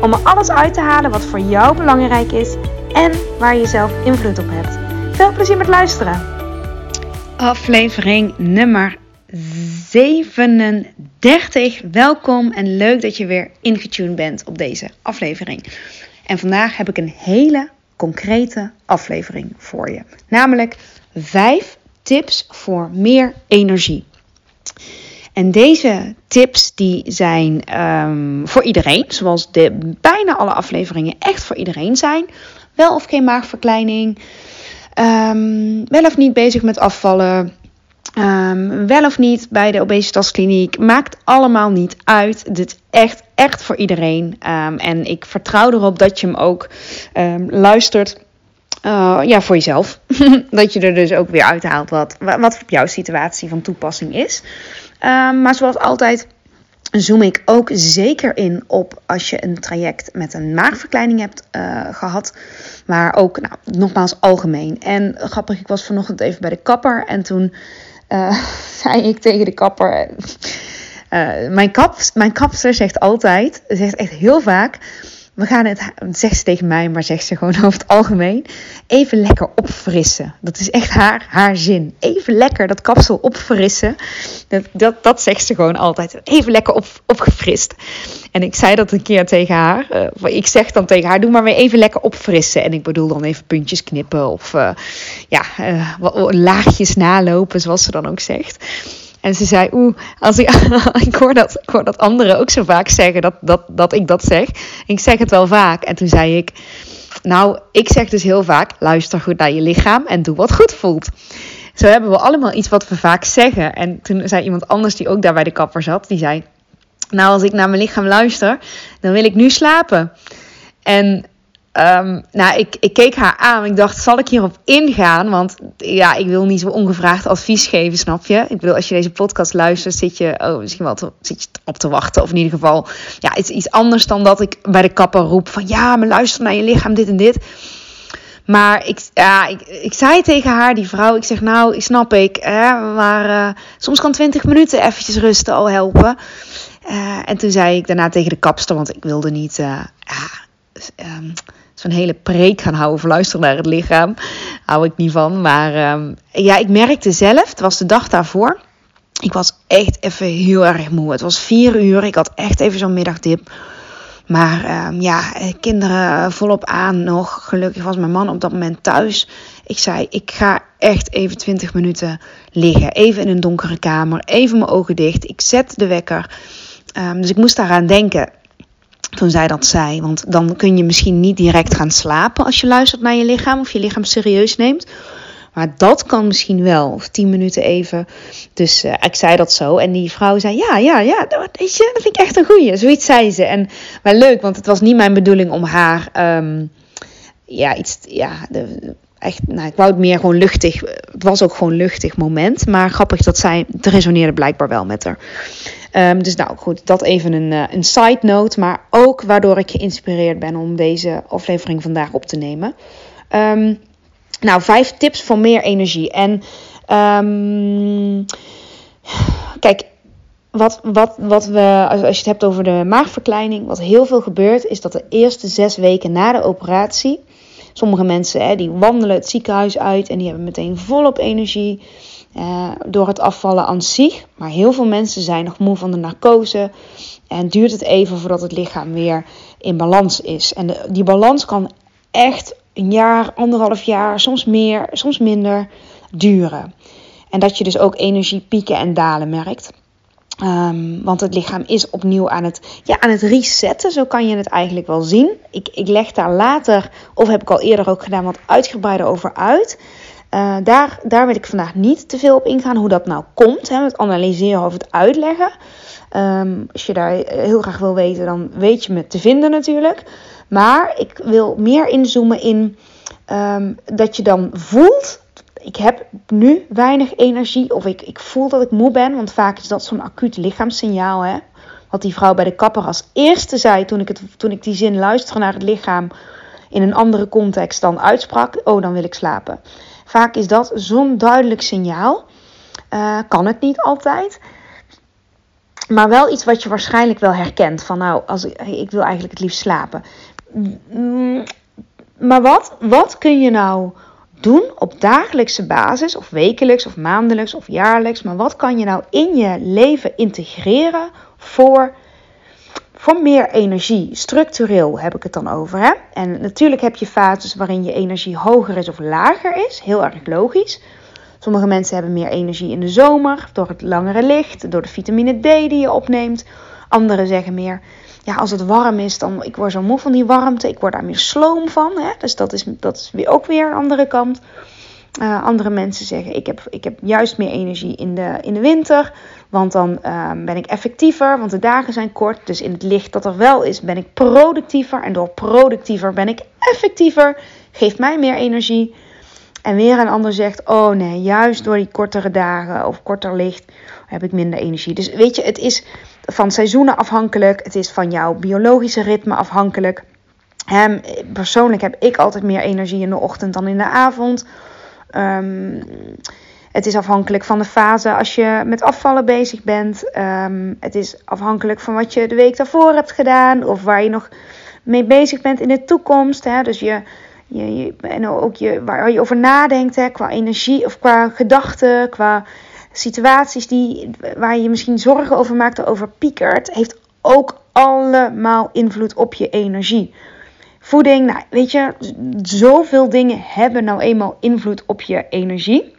om er alles uit te halen wat voor jou belangrijk is en waar je zelf invloed op hebt. Veel plezier met luisteren. Aflevering nummer 37. Welkom en leuk dat je weer ingetuned bent op deze aflevering. En vandaag heb ik een hele concrete aflevering voor je. Namelijk 5 tips voor meer energie. En deze tips die zijn um, voor iedereen, zoals de, bijna alle afleveringen echt voor iedereen zijn. Wel of geen maagverkleining, um, wel of niet bezig met afvallen, um, wel of niet bij de obesitaskliniek. Maakt allemaal niet uit. Dit echt, echt voor iedereen. en ik vertrouw erop dat je hem ook luistert. Uh, ja, voor jezelf. dat je er dus ook weer uithaalt wat, wat op jouw situatie van toepassing is. Um, maar zoals altijd zoom ik ook zeker in op als je een traject met een maagverkleining hebt uh, gehad. Maar ook, nou, nogmaals algemeen. En grappig, ik was vanochtend even bij de kapper en toen uh, zei ik tegen de kapper... Uh, mijn, kap, mijn kapster zegt altijd, zegt echt heel vaak we gaan het, zegt ze tegen mij, maar zegt ze gewoon over het algemeen, even lekker opfrissen. Dat is echt haar, haar zin. Even lekker dat kapsel opfrissen. Dat, dat, zegt ze gewoon altijd. Even lekker op, opgefrist. En ik zei dat een keer tegen haar. Uh, ik zeg dan tegen haar, doe maar weer even lekker opfrissen. En ik bedoel dan even puntjes knippen of uh, ja, uh, laagjes nalopen, zoals ze dan ook zegt. En ze zei, oeh, als ik, ik, hoor dat, hoor dat anderen ook zo vaak zeggen dat, dat, dat ik dat zeg. Ik zeg het wel vaak. En toen zei ik, nou, ik zeg dus heel vaak, luister goed naar je lichaam en doe wat goed voelt. Zo hebben we allemaal iets wat we vaak zeggen. En toen zei iemand anders die ook daar bij de kapper zat, die zei, nou, als ik naar mijn lichaam luister, dan wil ik nu slapen. En Um, nou, ik, ik keek haar aan. Ik dacht, zal ik hierop ingaan? Want ja, ik wil niet zo ongevraagd advies geven, snap je? Ik bedoel, als je deze podcast luistert, zit je, oh, misschien wel zit je op te wachten. Of in ieder geval, ja, iets anders dan dat ik bij de kapper roep van ja, maar luister naar je lichaam, dit en dit. Maar ik, ja, ik, ik zei tegen haar, die vrouw, ik zeg nou, ik snap ik, hè, maar uh, soms kan 20 minuten eventjes rusten al helpen. Uh, en toen zei ik daarna tegen de kapster, want ik wilde niet, uh, zo'n hele preek gaan houden voor luisteren naar het lichaam. Hou ik niet van. Maar um, ja, ik merkte zelf, het was de dag daarvoor. Ik was echt even heel erg moe. Het was vier uur. Ik had echt even zo'n middagdip. Maar um, ja, kinderen volop aan nog. Gelukkig was mijn man op dat moment thuis. Ik zei, ik ga echt even 20 minuten liggen. Even in een donkere kamer. Even mijn ogen dicht. Ik zet de wekker. Um, dus ik moest daaraan denken toen zij dat zei. Want dan kun je misschien niet direct gaan slapen als je luistert naar je lichaam of je lichaam serieus neemt. Maar dat kan misschien wel, of tien minuten even. Dus uh, ik zei dat zo. En die vrouw zei: Ja, ja, ja, dat, weet je, dat vind ik echt een goeie. Zoiets zei ze. En wel leuk, want het was niet mijn bedoeling om haar. Um, ja, iets. Ja, de, echt, nou, ik wou het meer gewoon luchtig. Het was ook gewoon een luchtig moment. Maar grappig dat zij. Het resoneerde blijkbaar wel met haar. Um, dus nou goed, dat even een, uh, een side note. Maar ook waardoor ik geïnspireerd ben om deze aflevering vandaag op te nemen. Um, nou, vijf tips voor meer energie. En um, kijk, wat, wat, wat we, als je het hebt over de maagverkleining, wat heel veel gebeurt, is dat de eerste zes weken na de operatie. Sommige mensen hè, die wandelen het ziekenhuis uit en die hebben meteen volop energie. Uh, door het afvallen aan zich. Maar heel veel mensen zijn nog moe van de narcose. En duurt het even voordat het lichaam weer in balans is. En die balans kan echt een jaar, anderhalf jaar, soms meer, soms minder duren. En dat je dus ook energiepieken en dalen merkt. Um, want het lichaam is opnieuw aan het, ja, aan het resetten, zo kan je het eigenlijk wel zien. Ik, ik leg daar later, of heb ik al eerder ook gedaan, wat uitgebreider over uit. Uh, daar, daar wil ik vandaag niet te veel op ingaan hoe dat nou komt. Hè, het analyseren of het uitleggen. Um, als je daar heel graag wil weten, dan weet je me te vinden natuurlijk. Maar ik wil meer inzoomen in ehm, dat je dan voelt. Ik heb nu weinig energie. Of ik, ik voel dat ik moe ben. Want vaak is dat zo'n acuut lichaamssignaal. Hè? Wat die vrouw bij de kapper als eerste zei toen ik, het, toen ik die zin luisterde naar het lichaam. In een andere context dan uitsprak. Oh, dan wil ik slapen. Vaak is dat zo'n duidelijk signaal. Uh, kan het niet altijd. Maar wel iets wat je waarschijnlijk wel herkent. Van nou, als ik, ik wil eigenlijk het liefst slapen. Mm, maar wat, wat kun je nou doen op dagelijkse basis, of wekelijks, of maandelijks, of jaarlijks? Maar wat kan je nou in je leven integreren voor, voor meer energie? Structureel heb ik het dan over. Hè? En natuurlijk heb je fases waarin je energie hoger is of lager is. Heel erg logisch. Sommige mensen hebben meer energie in de zomer door het langere licht, door de vitamine D die je opneemt. Anderen zeggen meer, ja, als het warm is, dan ik word zo moe van die warmte. Ik word daar meer sloom van. Hè? Dus dat is, dat is weer ook weer een andere kant. Uh, andere mensen zeggen, ik heb, ik heb juist meer energie in de, in de winter. Want dan uh, ben ik effectiever, want de dagen zijn kort. Dus in het licht dat er wel is, ben ik productiever. En door productiever ben ik effectiever. Geeft mij meer energie. En weer een ander zegt: Oh nee, juist door die kortere dagen of korter licht heb ik minder energie. Dus weet je, het is van seizoenen afhankelijk. Het is van jouw biologische ritme afhankelijk. Persoonlijk heb ik altijd meer energie in de ochtend dan in de avond. Um, het is afhankelijk van de fase als je met afvallen bezig bent. Um, het is afhankelijk van wat je de week daarvoor hebt gedaan. Of waar je nog mee bezig bent in de toekomst. Hè? Dus je, je, je, en ook je, waar je over nadenkt, hè, qua energie of qua gedachten, qua situaties die, waar je misschien zorgen over maakt, over piekert, heeft ook allemaal invloed op je energie. Voeding, nou weet je, zoveel dingen hebben nou eenmaal invloed op je energie.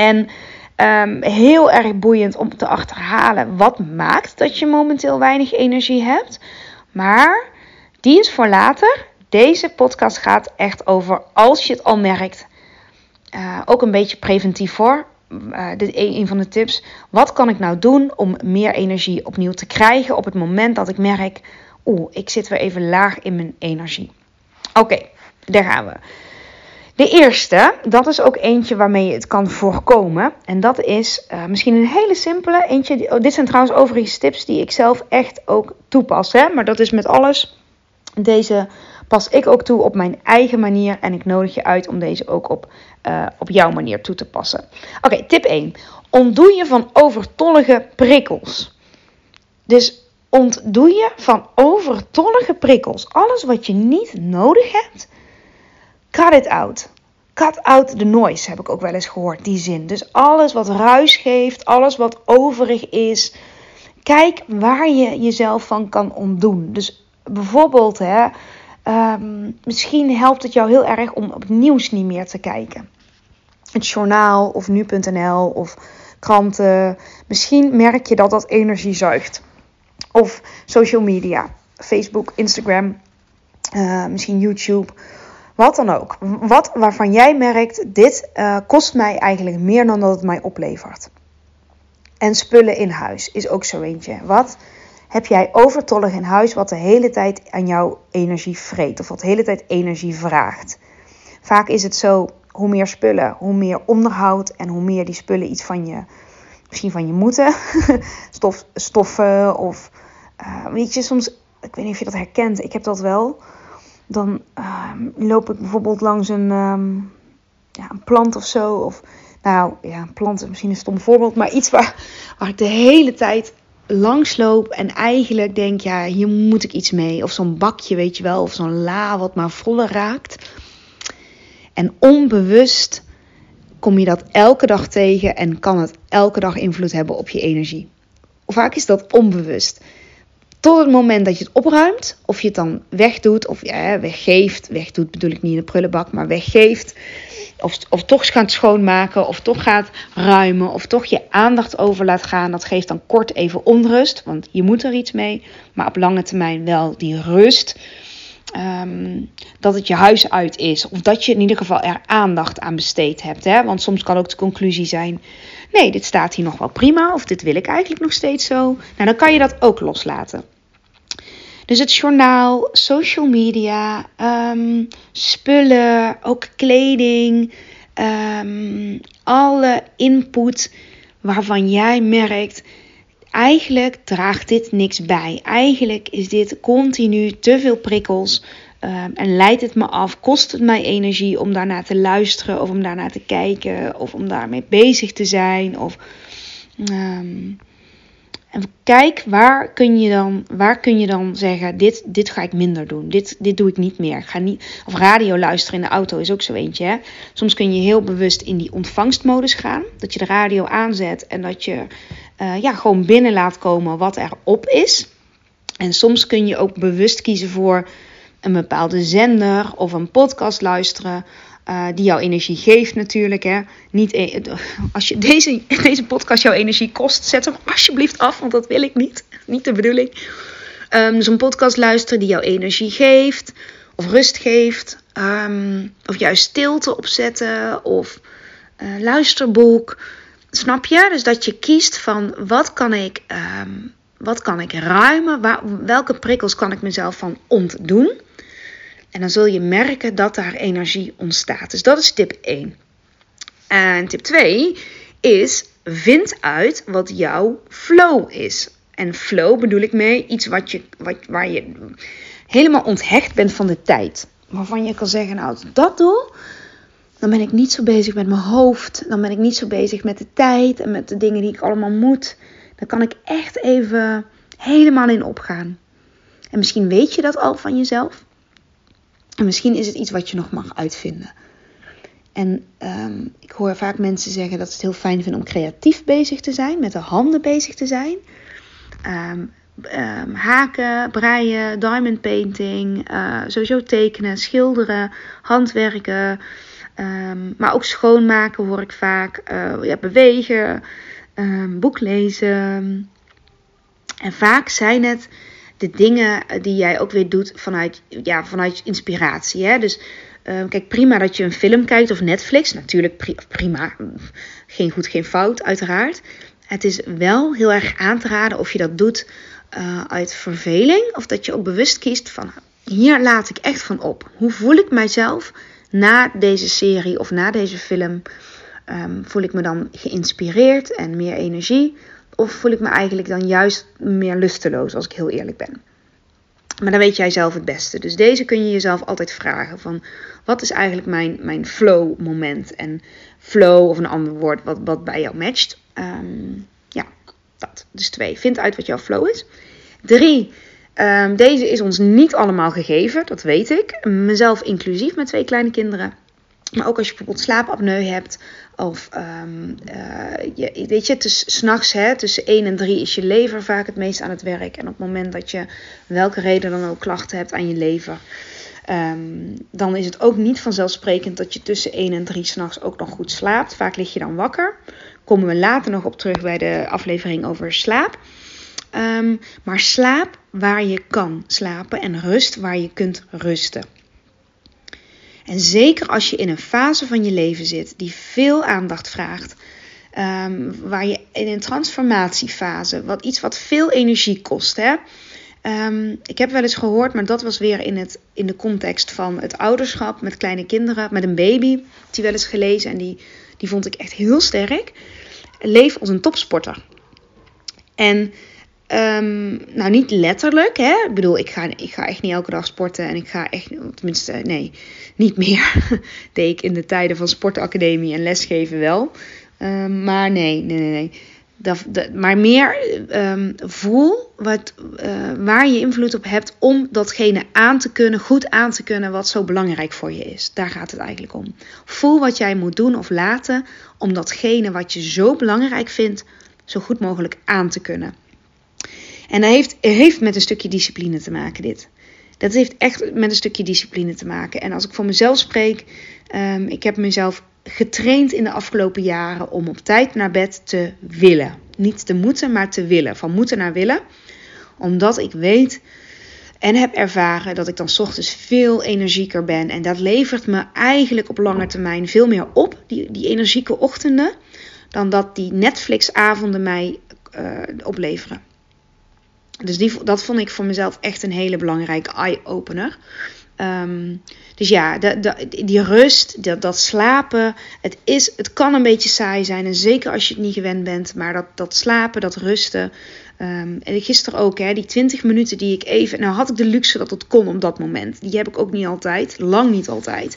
En um, heel erg boeiend om te achterhalen wat maakt dat je momenteel weinig energie hebt. Maar die is voor later. Deze podcast gaat echt over als je het al merkt. Uh, ook een beetje preventief voor. Uh, dit is een van de tips. Wat kan ik nou doen om meer energie opnieuw te krijgen op het moment dat ik merk, oeh, ik zit weer even laag in mijn energie. Oké, daar gaan we. De eerste, dat is ook eentje waarmee je het kan voorkomen. En dat is uh, misschien een hele simpele eentje. Oh, dit zijn trouwens overigens tips die ik zelf echt ook toepas. Hè? Maar dat is met alles. Deze pas ik ook toe op mijn eigen manier. En ik nodig je uit om deze ook op, uh, op jouw manier toe te passen. Oké, tip 1. Ontdoe je van overtollige prikkels. Dus ontdoe je van overtollige prikkels. Alles wat je niet nodig hebt, cut it out. Cut out the noise, heb ik ook wel eens gehoord, die zin. Dus alles wat ruis geeft, alles wat overig is. Kijk waar je jezelf van kan ontdoen. Dus bijvoorbeeld, hè, um, misschien helpt het jou heel erg om op het nieuws niet meer te kijken. Het journaal of nu.nl of kranten. Misschien merk je dat dat energie zuigt. Of social media, Facebook, Instagram, uh, misschien YouTube. Wat dan ook. Wat waarvan jij merkt, dit uh, kost mij eigenlijk meer dan dat het mij oplevert. En spullen in huis is ook zo eentje. Wat heb jij overtollig in huis wat de hele tijd aan jouw energie vreet of wat de hele tijd energie vraagt. Vaak is het zo, hoe meer spullen, hoe meer onderhoud en hoe meer die spullen iets van je, misschien van je moeten. Stof, stoffen of, uh, weet je, soms, ik weet niet of je dat herkent, ik heb dat wel. Dan uh, loop ik bijvoorbeeld langs een, um, ja, een plant of zo. Of, nou ja, een plant is misschien een stom voorbeeld, maar iets waar, waar ik de hele tijd langsloop en eigenlijk denk, ja, hier moet ik iets mee. Of zo'n bakje, weet je wel, of zo'n la wat maar voller raakt. En onbewust kom je dat elke dag tegen en kan het elke dag invloed hebben op je energie. Vaak is dat onbewust. Tot het moment dat je het opruimt, of je het dan wegdoet, of ja, weggeeft. Wegdoet bedoel ik niet in de prullenbak, maar weggeeft of, of toch gaat schoonmaken, of toch gaat ruimen, of toch je aandacht over laat gaan, dat geeft dan kort even onrust, want je moet er iets mee, maar op lange termijn wel die rust. Um, dat het je huis uit is, of dat je in ieder geval er aandacht aan besteed hebt. Hè? Want soms kan ook de conclusie zijn: nee, dit staat hier nog wel prima, of dit wil ik eigenlijk nog steeds zo. Nou, dan kan je dat ook loslaten. Dus het journaal, social media, ehm, spullen, ook kleding, ehm, alle input waarvan jij merkt, eigenlijk draagt dit niks bij. Eigenlijk is dit continu te veel prikkels. Um, en leidt het me af, kost het mij energie om daarnaar te luisteren of om daarnaar te kijken of om daarmee bezig te zijn. Of, um, en kijk, waar kun je dan, waar kun je dan zeggen: dit, dit ga ik minder doen. Dit, dit doe ik niet meer. Ga niet, of radio luisteren in de auto is ook zo eentje. Hè? Soms kun je heel bewust in die ontvangstmodus gaan. Dat je de radio aanzet en dat je uh, ja, gewoon binnen laat komen wat er op is. En soms kun je ook bewust kiezen voor een bepaalde zender of een podcast luisteren. Uh, die jouw energie geeft natuurlijk. Hè. Niet, e- als je deze, deze podcast jouw energie kost, zet hem alsjeblieft af, want dat wil ik niet. Niet de bedoeling. Um, dus een podcast luisteren die jouw energie geeft, of rust geeft, um, of juist stilte opzetten, of uh, luisterboek. Snap je? Dus dat je kiest van wat kan ik, um, wat kan ik ruimen, welke prikkels kan ik mezelf van ontdoen. En dan zul je merken dat daar energie ontstaat. Dus dat is tip 1. En tip 2 is: vind uit wat jouw flow is. En flow bedoel ik mee iets wat je, wat, waar je helemaal onthecht bent van de tijd. Waarvan je kan zeggen: Nou, als dat doe, dan ben ik niet zo bezig met mijn hoofd. Dan ben ik niet zo bezig met de tijd en met de dingen die ik allemaal moet. Dan kan ik echt even helemaal in opgaan. En misschien weet je dat al van jezelf. En misschien is het iets wat je nog mag uitvinden. En um, ik hoor vaak mensen zeggen dat ze het heel fijn vinden om creatief bezig te zijn, met de handen bezig te zijn. Um, um, haken, breien, diamond painting, uh, sowieso tekenen, schilderen, handwerken. Maar ook schoonmaken hoor ik vaak. Uh, ja, bewegen, boek lezen. En vaak zijn het de dingen die jij ook weer doet vanuit, ja, vanuit inspiratie. Hè? Dus uh, kijk, prima dat je een film kijkt of Netflix. Natuurlijk prima. Geen goed, geen fout, uiteraard. Het is wel heel erg aan te raden of je dat doet uh, uit verveling. Of dat je ook bewust kiest van hier laat ik echt van op. Hoe voel ik mijzelf na deze serie of na deze film? Um, voel ik me dan geïnspireerd en meer energie? Of voel ik me eigenlijk dan juist meer lusteloos, als ik heel eerlijk ben? Maar dan weet jij zelf het beste. Dus deze kun je jezelf altijd vragen van... Wat is eigenlijk mijn, mijn flow moment? En flow of een ander woord wat, wat bij jou matcht. Um, ja, dat. Dus twee, vind uit wat jouw flow is. Drie, um, deze is ons niet allemaal gegeven. Dat weet ik. Mezelf inclusief met twee kleine kinderen. Maar ook als je bijvoorbeeld slaapapneu hebt. Of um, uh, je, weet je, s'nachts tussen 1 en 3 is je lever vaak het meest aan het werk. En op het moment dat je welke reden dan ook klachten hebt aan je lever. Um, dan is het ook niet vanzelfsprekend dat je tussen 1 en 3 s'nachts ook nog goed slaapt. Vaak lig je dan wakker. Komen we later nog op terug bij de aflevering over slaap. Maar slaap waar je kan slapen en rust waar je kunt rusten. En zeker als je in een fase van je leven zit die veel aandacht vraagt, um, waar je in een transformatiefase, wat iets wat veel energie kost. Hè? Um, ik heb wel eens gehoord, maar dat was weer in, het, in de context van het ouderschap met kleine kinderen, met een baby. Die wel eens gelezen en die, die vond ik echt heel sterk. Leef als een topsporter. En Um, nou, niet letterlijk. Hè? Ik bedoel, ik ga, ik ga echt niet elke dag sporten. En ik ga echt, tenminste, nee, niet meer. Deed ik in de tijden van sportacademie en lesgeven wel. Um, maar nee, nee, nee. nee. Dat, maar meer um, voel wat, uh, waar je invloed op hebt om datgene aan te kunnen, goed aan te kunnen, wat zo belangrijk voor je is. Daar gaat het eigenlijk om. Voel wat jij moet doen of laten om datgene wat je zo belangrijk vindt, zo goed mogelijk aan te kunnen. En dat heeft, heeft met een stukje discipline te maken, dit. Dat heeft echt met een stukje discipline te maken. En als ik voor mezelf spreek, um, ik heb mezelf getraind in de afgelopen jaren om op tijd naar bed te willen. Niet te moeten, maar te willen. Van moeten naar willen. Omdat ik weet en heb ervaren dat ik dan ochtends veel energieker ben. En dat levert me eigenlijk op lange termijn veel meer op, die, die energieke ochtenden, dan dat die Netflix-avonden mij uh, opleveren. Dus die, dat vond ik voor mezelf echt een hele belangrijke eye-opener. Ehm, dus ja, die rust, dat, slapen, het, is, het kan een beetje saai zijn. En zeker als je het niet gewend bent. Maar dat, dat slapen, dat rusten. Um, en gisteren ook, hè, die 20 minuten die ik even. Nou had ik de luxe dat het kon op dat moment. Die heb ik ook niet altijd, lang niet altijd.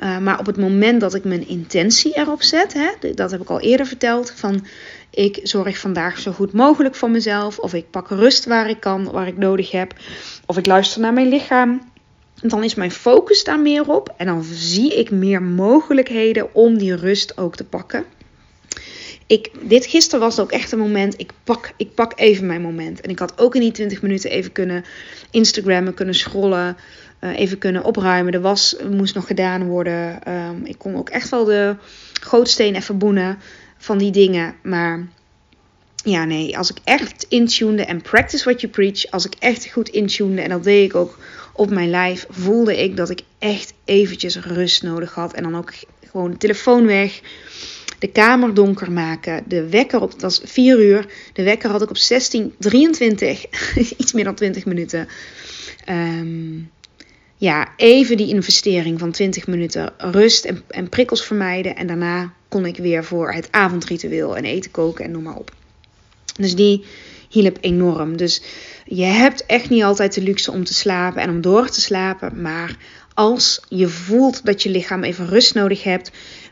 Uh, maar op het moment dat ik mijn intentie erop zet, hè, dat heb ik al eerder verteld, van ik zorg vandaag zo goed mogelijk voor mezelf, of ik pak rust waar ik kan, waar ik nodig heb, of ik luister naar mijn lichaam dan is mijn focus daar meer op en dan zie ik meer mogelijkheden om die rust ook te pakken. Ik, dit gisteren was ook echt een moment. Ik pak, ik pak even mijn moment. En ik had ook in die 20 minuten even kunnen Instagrammen, kunnen scrollen. Uh, even kunnen opruimen. De was moest nog gedaan worden. Um, ik kon ook echt wel de gootsteen even boenen van die dingen. Maar ja, nee, als ik echt intunede en practice what you preach. Als ik echt goed intunede en dat deed ik ook op mijn lijf voelde ik dat ik echt eventjes rust nodig had. En dan ook gewoon de telefoon weg. De kamer donker maken. De wekker op, dat was 4 uur. De wekker had ik op 16.23. Iets meer dan 20 minuten. Um, ja, even die investering van 20 minuten rust en prikkels vermijden. En daarna ik weer voor het avondritueel en eten koken en noem maar op. Dus die hielp enorm. Dus je hebt echt niet altijd de luxe om te slapen en om door te slapen. Maar als je voelt dat je lichaam even rust nodig hebt,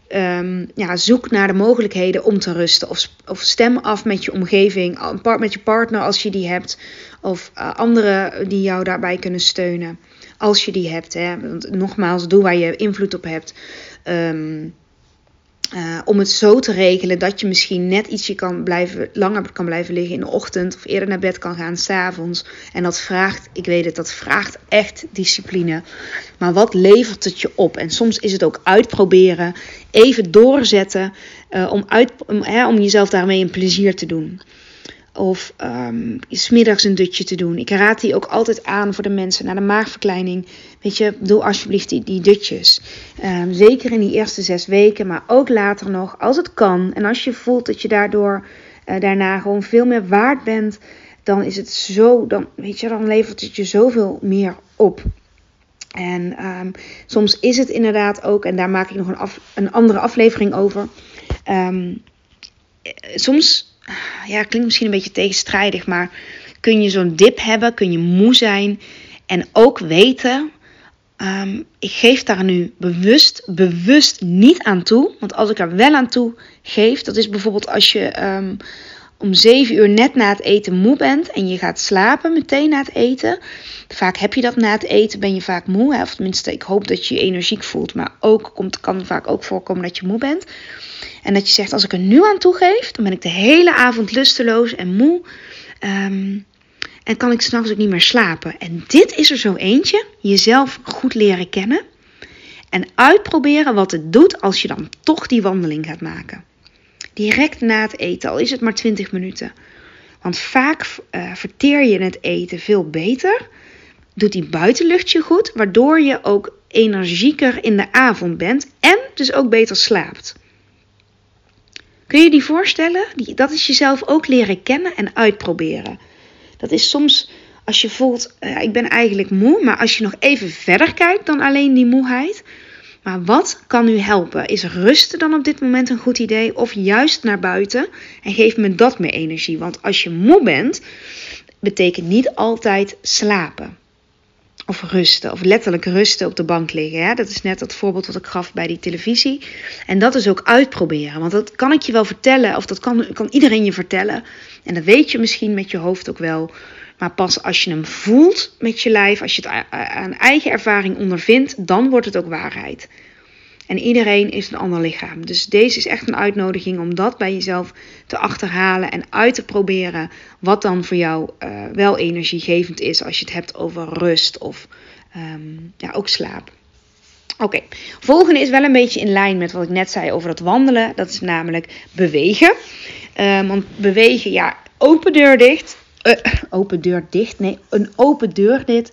um, ja, zoek naar de mogelijkheden om te rusten. Of, of stem af met je omgeving, met je partner als je die hebt. Of uh, anderen die jou daarbij kunnen steunen. Als je die hebt. Hè. Want nogmaals, doe waar je invloed op hebt. Um, uh, om het zo te regelen dat je misschien net ietsje kan blijven, langer kan blijven liggen in de ochtend of eerder naar bed kan gaan s'avonds. En dat vraagt, ik weet het, dat vraagt echt discipline. Maar wat levert het je op? En soms is het ook uitproberen, even doorzetten uh, om, uit, hè, om jezelf daarmee een plezier te doen. Of um, smiddags een dutje te doen. Ik raad die ook altijd aan voor de mensen naar de maagverkleining. Weet je, doe alsjeblieft die, die dutjes. Um, zeker in die eerste zes weken, maar ook later nog, als het kan. En als je voelt dat je daardoor uh, daarna gewoon veel meer waard bent, dan is het zo, dan, weet je, dan levert het je zoveel meer op. En um, soms is het inderdaad ook, en daar maak ik nog een, af, een andere aflevering over. soms ja, klinkt misschien een beetje tegenstrijdig, maar kun je zo'n dip hebben, kun je moe zijn en ook weten, um, ik geef daar nu bewust, bewust niet aan toe. Want als ik er wel aan toe geef, dat is bijvoorbeeld als je um, om 7 uur net na het eten moe bent en je gaat slapen meteen na het eten. Vaak heb je dat na het eten, ben je vaak moe. Hè? Of tenminste, ik hoop dat je je energiek voelt, maar ook komt, kan vaak ook voorkomen dat je moe bent. En dat je zegt, als ik er nu aan toegeef, dan ben ik de hele avond lusteloos en moe. Um, en kan ik s'nachts ook niet meer slapen. En dit is er zo eentje. Jezelf goed leren kennen. En uitproberen wat het doet als je dan toch die wandeling gaat maken. Direct na het eten, al is het maar 20 minuten. Want vaak uh, verteer je het eten veel beter. Doet die buitenlucht je goed, waardoor je ook energieker in de avond bent en dus ook beter slaapt. Kun je die voorstellen? Die, dat is jezelf ook leren kennen en uitproberen. Dat is soms als je voelt, uh, ik ben eigenlijk moe, maar als je nog even verder kijkt dan alleen die moeheid. Maar wat kan u helpen? Is rusten dan op dit moment een goed idee? Of juist naar buiten en geef me dat meer energie? Want als je moe bent, betekent niet altijd slapen. Of rusten, of letterlijk rusten op de bank liggen. Hè? Dat is net dat voorbeeld wat ik gaf bij die televisie. En dat is ook uitproberen. Want dat kan ik je wel vertellen, of dat kan, kan iedereen je vertellen. En dat weet je misschien met je hoofd ook wel. Maar pas als je hem voelt met je lijf, als je het aan eigen ervaring ondervindt, dan wordt het ook waarheid. En iedereen is een ander lichaam. Dus deze is echt een uitnodiging om dat bij jezelf te achterhalen en uit te proberen. Wat dan voor jou uh, wel energiegevend is als je het hebt over rust of um, ja, ook slaap. Oké, volgende is wel een beetje in lijn met wat ik net zei over het wandelen. Dat is namelijk bewegen. Um, want bewegen, ja, open deur dicht. Uh, open deur dicht? Nee, een open deur dit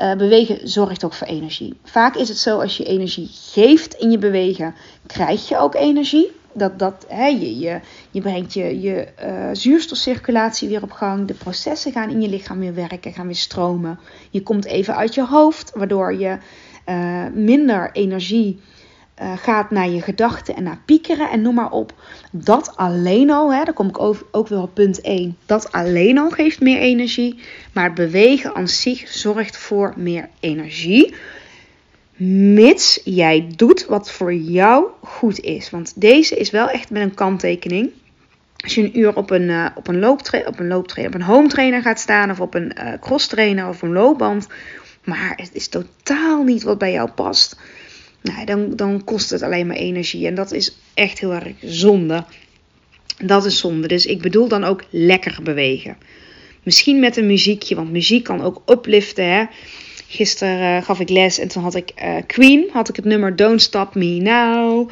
uh, bewegen zorgt ook voor energie. Vaak is het zo als je energie geeft in je bewegen, krijg je ook energie. dat, dat hè, je, je, je brengt je, je uh, zuurstofcirculatie weer op gang. De processen gaan in je lichaam weer werken, gaan weer stromen. Je komt even uit je hoofd, waardoor je uh, minder energie uh, gaat naar je gedachten en naar piekeren en noem maar op. Dat alleen al, hè, daar kom ik ook, weer op punt 1. Dat alleen al geeft meer energie. Maar het bewegen aan zich zorgt voor meer energie. Mits jij doet wat voor jou goed is. Want deze is wel echt met een kanttekening. Als je een uur op een, uh, op een, op een looptrainer, op een home trainer gaat staan, of op een uh, cross trainer of een loopband, maar het is totaal niet wat bij jou past, nou, dan, dan kost het alleen maar energie. En dat is echt heel erg zonde. Dat is zonde. Dus ik bedoel dan ook lekker bewegen. Misschien met een muziekje, want muziek kan ook upliften. Hè? Gisteren uh, gaf ik les en toen had ik uh, Queen, had ik het nummer Don't Stop Me Now.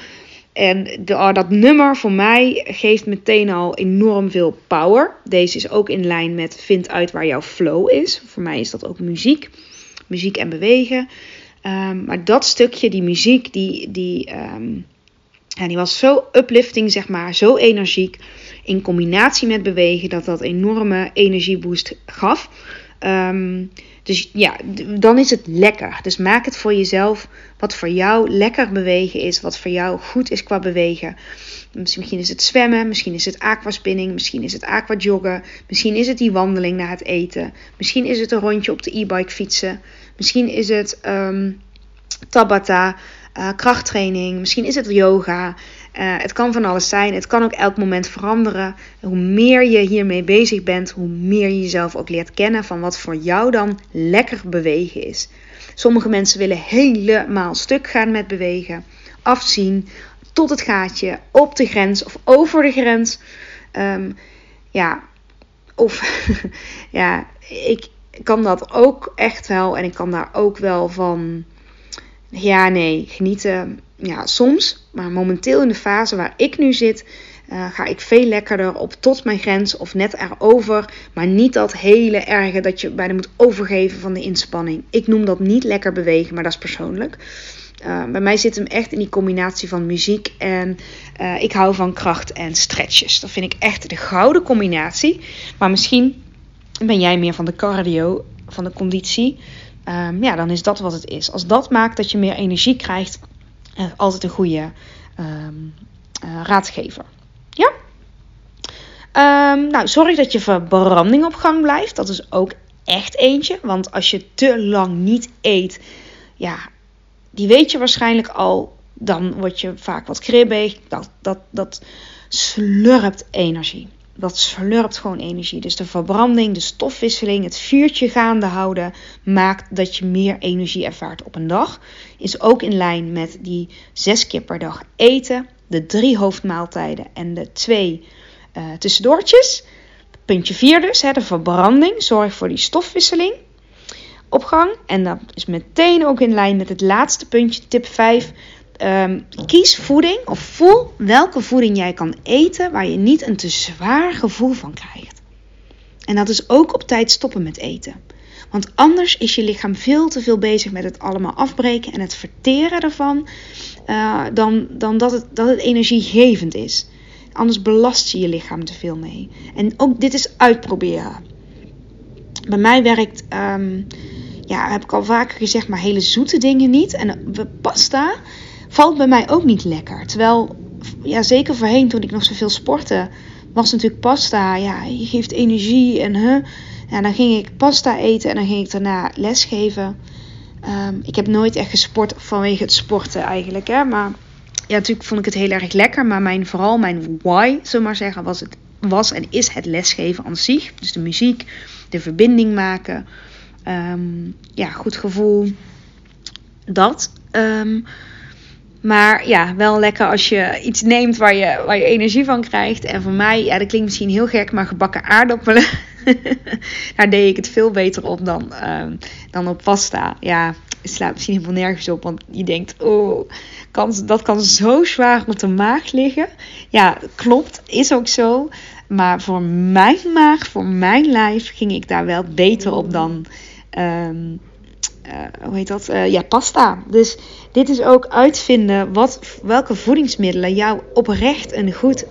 En oh, dat nummer voor mij geeft meteen al enorm veel power. Deze is ook in lijn met vind uit waar jouw flow is. Voor mij is dat ook muziek. Muziek en bewegen. Um, maar dat stukje, die muziek, die, die, ja, die was zo uplifting, zeg maar, zo energiek. In combinatie met bewegen, dat dat enorme energieboost gaf. Um, dus ja, dan is het lekker. Dus maak het voor jezelf wat voor jou lekker bewegen is, wat voor jou goed is qua bewegen. Misschien is het zwemmen, misschien is het aquaspinning, misschien is het aquajoggen, misschien is het die wandeling na het eten, misschien is het een rondje op de e-bike fietsen, misschien is het um, tabata, uh, krachttraining, misschien is het yoga. Uh, het kan van alles zijn. Het kan ook elk moment veranderen. Hoe meer je hiermee bezig bent, hoe meer je jezelf ook leert kennen van wat voor jou dan lekker bewegen is. Sommige mensen willen helemaal stuk gaan met bewegen, afzien tot het gaatje, op de grens of over de grens. Um, ja, of ja, ik kan dat ook echt wel en ik kan daar ook wel van ja, nee, genieten. Ja, soms. Maar momenteel in de fase waar ik nu zit, uh, ga ik veel lekkerder op tot mijn grens of net erover. Maar niet dat hele erge dat je bijna moet overgeven van de inspanning. Ik noem dat niet lekker bewegen, maar dat is persoonlijk. Uh, bij mij zit hem echt in die combinatie van muziek en uh, ik hou van kracht en stretches. Dat vind ik echt de gouden combinatie. Maar misschien ben jij meer van de cardio, van de conditie. Um, ja, dan is dat wat het is. Als dat maakt dat je meer energie krijgt, uh, altijd een goede um, uh, raadgever. Ja? Um, nou, zorg dat je verbranding op gang blijft. Dat is ook echt eentje. Want als je te lang niet eet, ja, die weet je waarschijnlijk al. Dan word je vaak wat kribbig. Dat, dat, dat slurpt energie dat slurpt gewoon energie. Dus de verbranding, de stofwisseling, het vuurtje gaande houden maakt dat je meer energie ervaart op een dag. Is ook in lijn met die zes keer per dag eten, de drie hoofdmaaltijden en de twee uh, tussendoortjes. Puntje 4 dus, hè, de verbranding. Zorg voor die stofwisseling op gang. En dat is meteen ook in lijn met het laatste puntje, tip 5. Um, kies voeding of voel welke voeding jij kan eten waar je niet een te zwaar gevoel van krijgt. En dat is ook op tijd stoppen met eten. Want anders is je lichaam veel te veel bezig met het allemaal afbreken en het verteren ervan, uh, dan, dan dat, het, dat energiegevend is. Anders belast je je lichaam te veel mee. En ook dit is uitproberen. Bij mij werkt, um, ja, heb ik al vaker gezegd, maar hele zoete dingen niet. En pasta valt bij mij ook niet lekker. Terwijl, ja, zeker voorheen toen ik nog zoveel sportte, was natuurlijk pasta. Ja, je geeft energie en huh. Ja, dan ging ik pasta eten en dan ging ik daarna lesgeven. Um, ik heb nooit echt gesport vanwege het sporten eigenlijk. Hè? Maar ja, natuurlijk vond ik het heel erg lekker. Maar mijn, vooral mijn why, zullen maar zeggen, was, het, was en is het lesgeven aan zich. Dus de muziek, de verbinding maken. Um, ja, goed gevoel. Dat. Um, maar ja, wel lekker als je iets neemt waar je, waar je energie van krijgt. En voor mij, ja, dat klinkt misschien heel gek, maar gebakken aardappelen. Daar deed ik het veel beter op dan, uh, dan op pasta. Ja, het slaat misschien helemaal nergens op. Want je denkt, oh, kan, dat kan zo zwaar op de maag liggen. Ja, klopt, is ook zo. Maar voor mijn maag, voor mijn lijf, ging ik daar wel beter op dan. Um, hoe heet dat? ja, pasta. Dus dit is ook uitvinden wat, welke voedingsmiddelen jou oprecht een goed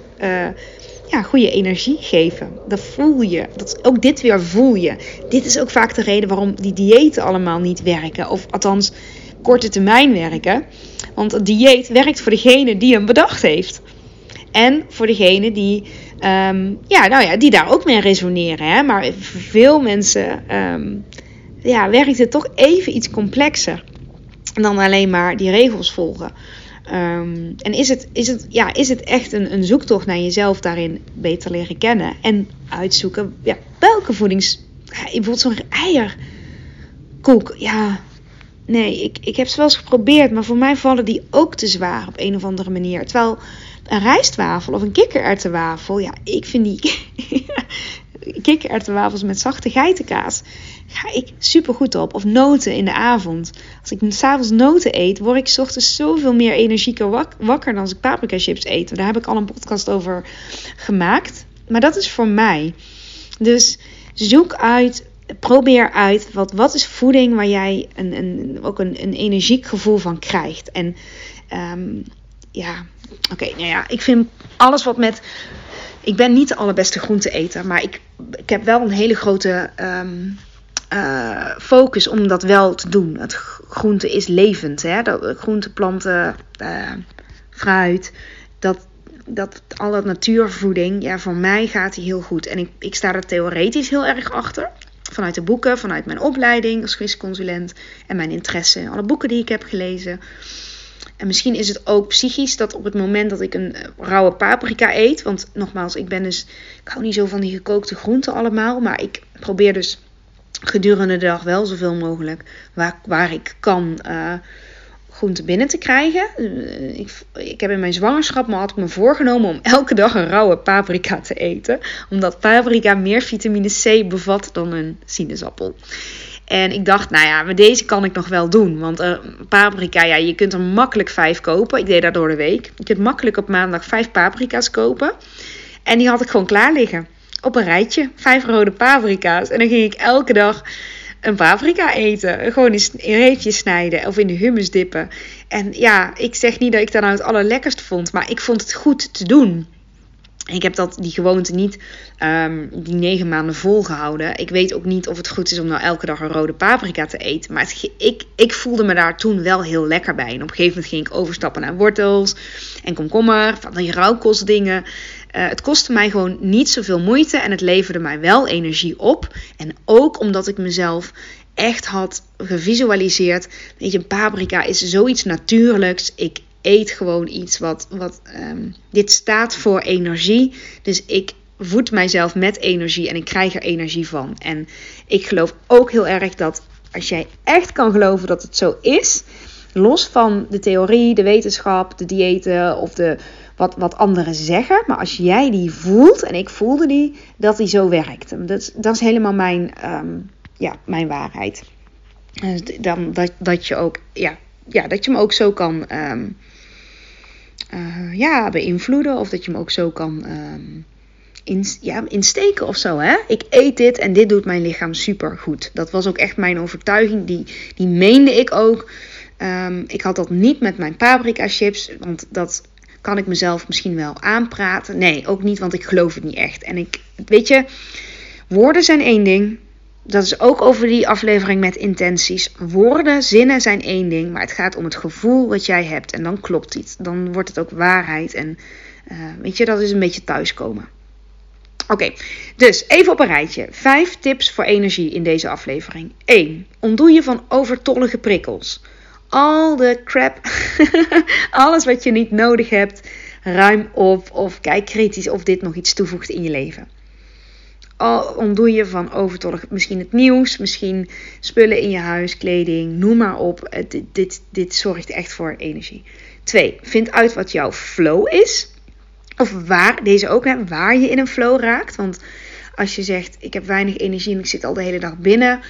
ja, goede energie geven. Dat voel je. Dat, ook dit weer voel je. Dit is ook vaak de reden waarom die diëten allemaal niet werken. Of althans, korte termijn werken. Want het dieet werkt voor degene die hem bedacht heeft. En voor degene die, ehm, ja, nou ja, die daar ook mee resoneren. Hè? Maar veel mensen um, ja, werkt het toch even iets complexer dan alleen maar die regels volgen. Um, en is het, is, het, ja, is het echt een, een zoektocht naar jezelf daarin beter leren kennen en uitzoeken ja, welke voedings. bijvoorbeeld zo'n eierkoek. Ja, nee, ik, ik heb ze wel eens geprobeerd, maar voor mij vallen die ook te zwaar op een of andere manier. Terwijl een rijstwafel of een kikkererwtenwafel, ja, ik vind die kikkererwtenwafels met zachte geitenkaas ga ik super goed op. Of noten in de avond. Als ik s'avonds noten eet, word ik s ochtends zoveel meer energieker wakker dan als ik paprika chips eet. Daar heb ik al een podcast over gemaakt. Maar dat is voor mij. Dus zoek uit, probeer uit wat, wat is voeding waar jij een, een, ook een, een energiek gevoel van krijgt. En um, ja, oké, nou ja, ik vind alles wat met. Ik ben niet de allerbeste groente eten, maar ik, ik heb wel een hele grote um, uh, focus om dat wel te doen. Het groente is levend. Hè? Dat, groente, planten, uh, fruit. Dat, dat, al dat natuurvoeding, ja, voor mij gaat die heel goed. En ik, ik sta er theoretisch heel erg achter. Vanuit de boeken, vanuit mijn opleiding als frisconsulent en mijn interesse. Alle boeken die ik heb gelezen. En misschien is het ook psychisch dat op het moment dat ik een eh, rauwe paprika eet. Want nogmaals, ik ben dus. Ik hou niet zo van die gekookte groenten allemaal. Maar ik probeer dus gedurende de dag wel zoveel mogelijk waar, waar ik kan uh, groente binnen te krijgen. Uh, ik, ik heb in mijn zwangerschap me had ik me voorgenomen om elke dag een rauwe paprika te eten. Omdat paprika meer vitamine C bevat dan een sinaasappel. En ik dacht, nou ja, met deze kan ik nog wel doen. Want uh, paprika, ja, je kunt er makkelijk vijf kopen. Ik deed dat door de week. Je kunt makkelijk op maandag vijf paprika's kopen. En die had ik gewoon klaar liggen op een rijtje. Vijf rode paprika's. En dan ging ik elke dag een paprika eten. Gewoon in reepjes snijden of in de hummus dippen. En ja, ik zeg niet dat ik dat nou het allerlekkerst vond, maar ik vond het goed te doen. Ik heb dat, die gewoonte niet um, die negen maanden volgehouden. Ik weet ook niet of het goed is om nou elke dag een rode paprika te eten. Maar het, ik, ik voelde me daar toen wel heel lekker bij. En op een gegeven moment ging ik overstappen naar wortels en komkommer. Van die rauwkostdingen. Uh, het kostte mij gewoon niet zoveel moeite en het leverde mij wel energie op. En ook omdat ik mezelf echt had gevisualiseerd. Weet je, paprika is zoiets natuurlijks. Ik eet gewoon iets wat. wat um, dit staat voor energie. Dus ik voed mijzelf met energie en ik krijg er energie van. En ik geloof ook heel erg dat als jij echt kan geloven dat het zo is. Los van de theorie, de wetenschap, de diëten of de wat, wat anderen zeggen. Maar als jij die voelt, en ik voelde die, dat die zo werkt. Dat, dat is helemaal mijn, um, ja, mijn waarheid. Dan, dat, dat je ook, ja, ja, dat je hem ook zo kan um, uh, ja, beïnvloeden. Of dat je hem ook zo kan um, in, ja, insteken of zo. Hè? Ik eet dit en dit doet mijn lichaam super goed. Dat was ook echt mijn overtuiging. Die, die meende ik ook. Um, ik had dat niet met mijn paprika chips. Want dat kan ik mezelf misschien wel aanpraten? Nee, ook niet, want ik geloof het niet echt. En ik, weet je, woorden zijn één ding. Dat is ook over die aflevering met intenties. Woorden, zinnen zijn één ding, maar het gaat om het gevoel wat jij hebt. En dan klopt iets. Dan wordt het ook waarheid. En uh, weet je, dat is een beetje thuiskomen. Oké, dus even op een rijtje. Vijf tips voor energie in deze aflevering. 1. Ontdoe je van overtollige prikkels al de crap, alles wat je niet nodig hebt, ruim op of kijk kritisch of dit nog iets toevoegt in je leven. Ontdoe je van overtollig, misschien het nieuws, misschien spullen in je huis, kleding, noem maar op. Dit, dit, dit zorgt echt voor energie. 2. Vind uit wat jouw flow is. Of waar, deze ook, waar je in een flow raakt. Want als je zegt, ik heb weinig energie en ik zit al de hele dag binnen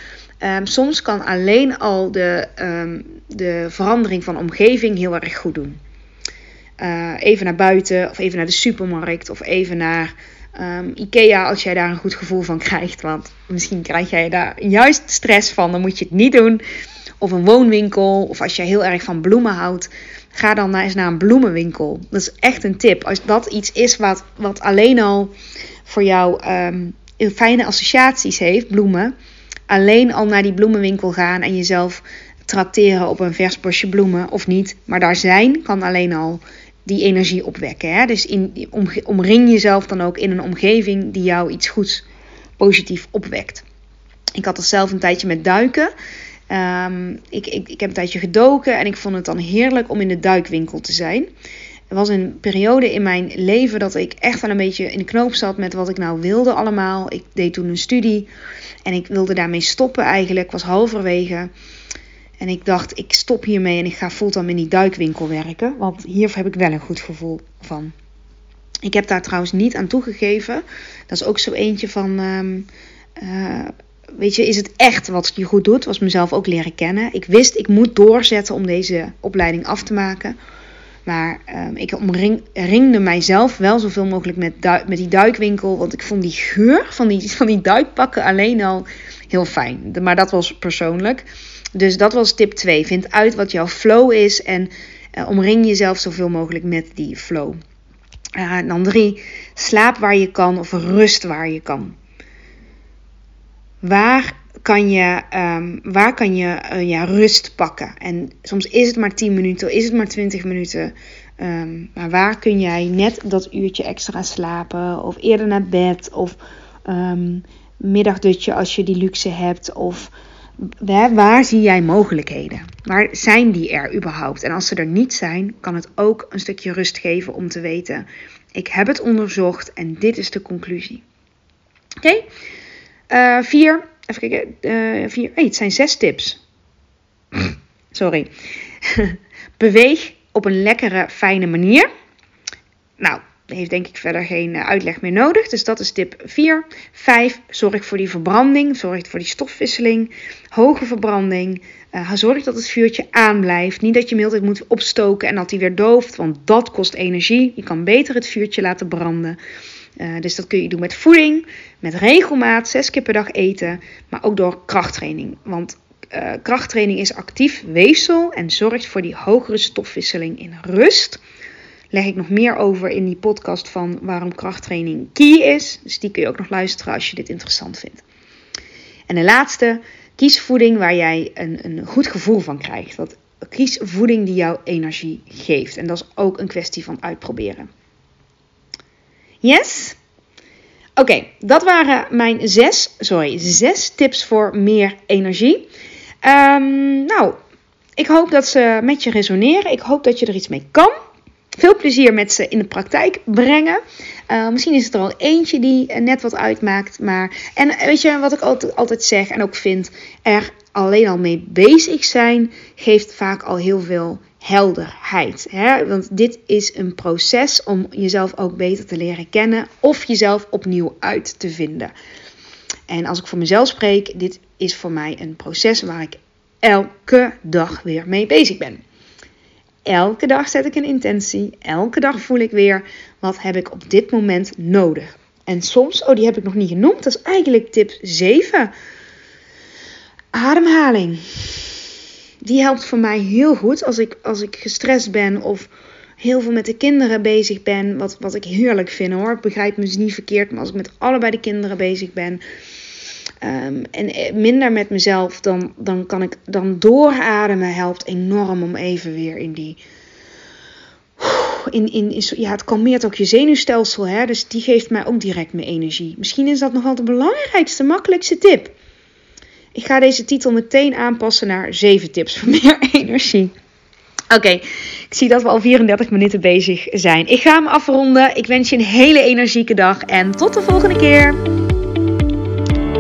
Um, soms kan alleen al de, um, de verandering van omgeving heel erg goed doen. Uh, even naar buiten of even naar de supermarkt of even naar Ehm, Ikea, als jij daar een goed gevoel van krijgt. Want misschien krijg jij daar juist stress van, dan moet je het niet doen. Of een woonwinkel, of als jij heel erg van bloemen houdt, ga dan eens naar een bloemenwinkel. Dat is echt een tip. Als dat iets is wat, wat alleen al voor jou um, fijne associaties heeft, bloemen. Alleen al naar die bloemenwinkel gaan en jezelf trakteren op een vers bosje bloemen of niet. Maar daar zijn kan alleen al die energie opwekken. Hè? Dus in, omring jezelf dan ook in een omgeving die jou iets goeds positief opwekt. Ik had dat zelf een tijdje met duiken. Ehm, ik, ik, ik heb een tijdje gedoken en ik vond het dan heerlijk om in de duikwinkel te zijn. Er was een periode in mijn leven dat ik echt wel een beetje in de knoop zat met wat ik nou wilde allemaal. Ik deed toen een studie en ik wilde daarmee stoppen eigenlijk. Ik was halverwege. En ik dacht, ik stop hiermee en ik ga fulltime in die duikwinkel werken. Want hier heb ik wel een goed gevoel van. Ik heb daar trouwens niet aan toegegeven. Dat is ook zo eentje van. Um, uh, weet je, is het echt wat je goed doet? Was mezelf ook leren kennen. Ik wist, ik moet doorzetten om deze opleiding af te maken. Maar um, ik omringde mijzelf wel zoveel mogelijk met, met die duikwinkel. Want ik vond die geur van die, van die duikpakken alleen al heel fijn. Maar dat was persoonlijk. Dus dat was tip 2. Vind uit wat jouw flow is en uh, omring jezelf zoveel mogelijk met die flow. Uh, dan 3. Slaap waar je kan of rust waar je kan. Waar kan je, um, waar kan je uh, ja, rust pakken? En soms is het maar 10 minuten, is het maar 20 minuten. Um, maar waar kun jij net dat uurtje extra slapen? Of eerder naar bed? Of um, middagdutje als je die luxe hebt? Of waar, waar zie jij mogelijkheden? Waar zijn die er überhaupt? En als ze er niet zijn, kan het ook een stukje rust geven om te weten: ik heb het onderzocht en dit is de conclusie. Oké? Uh, vier. Even kijken. Uh, vier. Hey, het zijn zes tips. Sorry. Beweeg op een lekkere, fijne manier. Nou, heeft denk ik verder geen eh, uitleg meer nodig. Dus dat is tip 4. 5. Zorg voor die verbranding. Zorg voor die stofwisseling. Hoge verbranding. Uh, zorg dat het vuurtje aanblijft. Niet dat je hem moet opstoken en dat hij weer dooft. Want dat kost energie. Je kan beter het vuurtje laten branden. Uh, dus dat kun je doen met voeding, met regelmaat, zes keer per dag eten, maar ook door krachttraining. Want krachttraining is actief weefsel en zorgt voor die hogere stofwisseling in rust leg ik nog meer over in die podcast van waarom krachttraining key is. Dus die kun je ook nog luisteren als je dit interessant vindt. En de laatste, kies voeding waar jij een, een goed gevoel van krijgt. Dat, kies voeding die jou energie geeft. En dat is ook een kwestie van uitproberen. Yes? Oké, dat waren mijn zes, sorry, zes tips voor meer energie. Um, nou, ik hoop dat ze met je resoneren. Ik hoop dat je er iets mee kan veel plezier met ze in de praktijk brengen. Uh, misschien is het er al eentje die net wat uitmaakt. Maar, en weet je wat ik altijd, altijd zeg en ook vind? Er alleen al mee bezig zijn geeft vaak al heel veel helderheid. Hè? Want dit is een proces om jezelf ook beter te leren kennen of jezelf opnieuw uit te vinden. En als ik voor mezelf spreek, dit is voor mij een proces waar ik elke dag weer mee bezig ben. Elke dag zet ik een intentie. Elke dag voel ik weer wat heb ik op dit moment nodig. En soms, oh die heb ik nog niet genoemd, dat is eigenlijk tip 7. Ademhaling. Die helpt voor mij heel goed als ik, als ik gestrest ben of heel veel met de kinderen bezig ben. Wat, wat ik heerlijk vind hoor. Ik begrijp me dus niet verkeerd, maar als ik met allebei de kinderen bezig ben Um, en eh, minder met mezelf, dan, dan kan ik dan doorademen helpt enorm om even weer in die. In, in, in, ja, het kalmeert ook je zenuwstelsel, hè? dus die geeft mij ook direct mijn energie. Misschien is dat nog wel de belangrijkste, makkelijkste tip. Ik ga deze titel meteen aanpassen naar 7 tips voor meer energie. Oké, ik zie dat we al 34 minuten bezig zijn. Ik ga hem afronden. Ik wens je een hele energieke dag en tot de volgende keer.